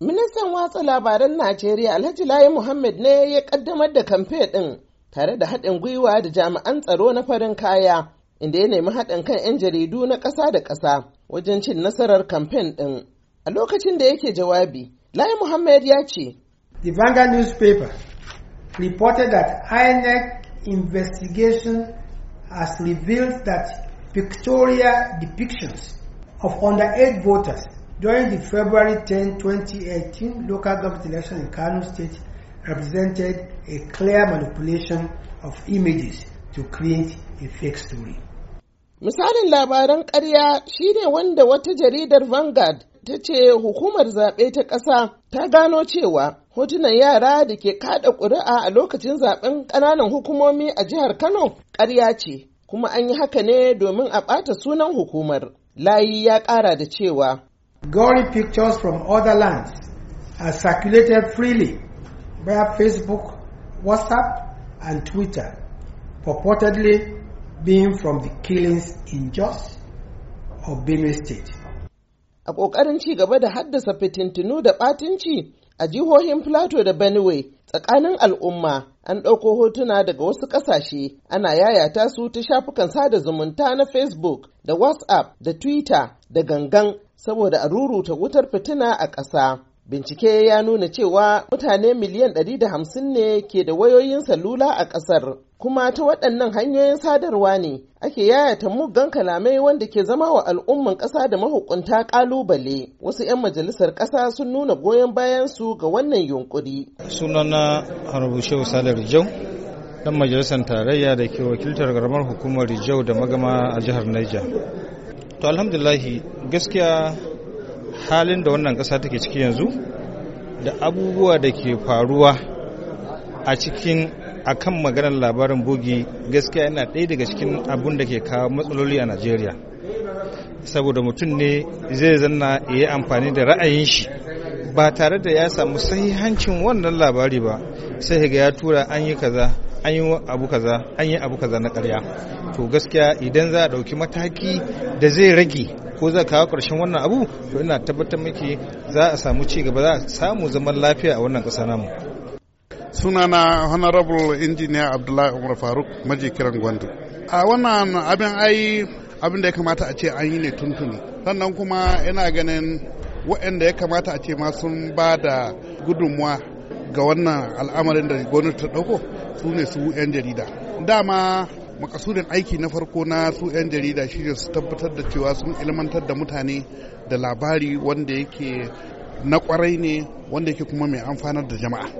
Ministan watsa labaran Najeriya Alhaji Layi Muhammad ne ya kaddamar da kamfe ɗin tare da haɗin gwiwa da jami'an tsaro na farin kaya inda ya nemi haɗin kan 'yan jaridu na ƙasa da ƙasa wajen cin nasarar kamfen ɗin. A lokacin da yake jawabi, Layi Muhammad ya ce, The Vanguard newspaper reported that INEC investigation has revealed that Victoria depictions of underage voters during the February 10, 2018 local government election in Kano State represented a clear manipulation of images to create a fake story. Misalin labaran ƙarya shine wanda wata jaridar Vanguard ta ce hukumar zaɓe ta ƙasa ta gano cewa hotunan yara da ke kada ƙuri'a a lokacin zaɓen ƙananan hukumomi a jihar Kano ƙarya ce, kuma an yi haka ne domin a ɓata sunan hukumar. Layi ya ƙara da cewa. Gory pictures from other lands are circulated freely via Facebook, WhatsApp, and Twitter, purportedly being from the killings in Jos or Benue State. A ƙoƙarin ci gaba da haddasa fitintunu da ɓatinci a jihohin Plateau da Benue tsakanin al'umma an ɗauko hotuna daga wasu ƙasashe ana yayata su ta shafukan sada zumunta na Facebook da WhatsApp da Twitter da gangan saboda a ruruta wutar fitina a ƙasa. Bincike ya nuna cewa mutane miliyan 150 ne ke da wayoyin salula a ƙasar, kuma ta waɗannan hanyoyin sadarwa ne ake yayata muggan kalamai wanda ke zama wa al'umman ƙasa da mahukunta ƙalubale. Wasu 'yan majalisar ƙasa sun nuna goyon bayansu ga wannan yunkuri. Sunana Harabu Shehu Rijau, ɗan majalisar tarayya da ke wakiltar ƙaramar hukumar Rijau da magama a jihar Niger. To alhamdulahi gaskiya halin da wannan ƙasa take ciki yanzu da abubuwa da ke faruwa a cikin akan maganar labarin bogi gaskiya yana ɗaya daga cikin abun da ke kawo matsaloli a najeriya. Saboda mutum ne zai zanna ya yi amfani da ra'ayin shi ba tare da ya samu sahihancin wannan labari ba sai ga ya tura an yi kaza an yi abu kaza an yi abu kaza na karya to gaskiya idan za a ɗauki mataki da zai rage ko za kawo ƙarshen wannan abu to ina tabbatar miki za a samu ci gaba za a samu zaman lafiya a wannan ƙasa namu. Sunana honorable engineer abdullahi umar faruk maji kiran gwandu. A wannan abin ai abin da ya kamata a ce an yi ne tuntuni. Sannan kuma ina ganin waɗanda ya kamata a ce ma sun ba da gudunmuwa ga wannan al'amarin da gwamnati ta ɗauko su ne su 'yan jarida. Dama makasudin aiki na farko na su 'yan jarida shine su tabbatar da cewa sun ilmantar da mutane da labari wanda yake na ƙwarai ne wanda yake kuma mai amfanar da jama'a.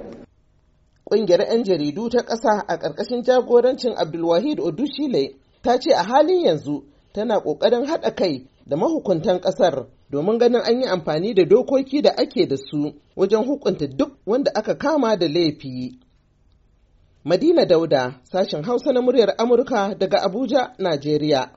Ƙungiyar 'yan jaridu ta ƙasa a ƙarƙashin jagorancin Abdulwahid Odushile ta ce a halin yanzu tana ƙoƙarin haɗa kai da mahukuntan ƙasar domin ganin an yi amfani da dokoki da ake da su wajen hukunta duk wanda aka kama da laifi. Madina Dauda, sashen Hausa na muryar Amurka daga Abuja, Najeriya.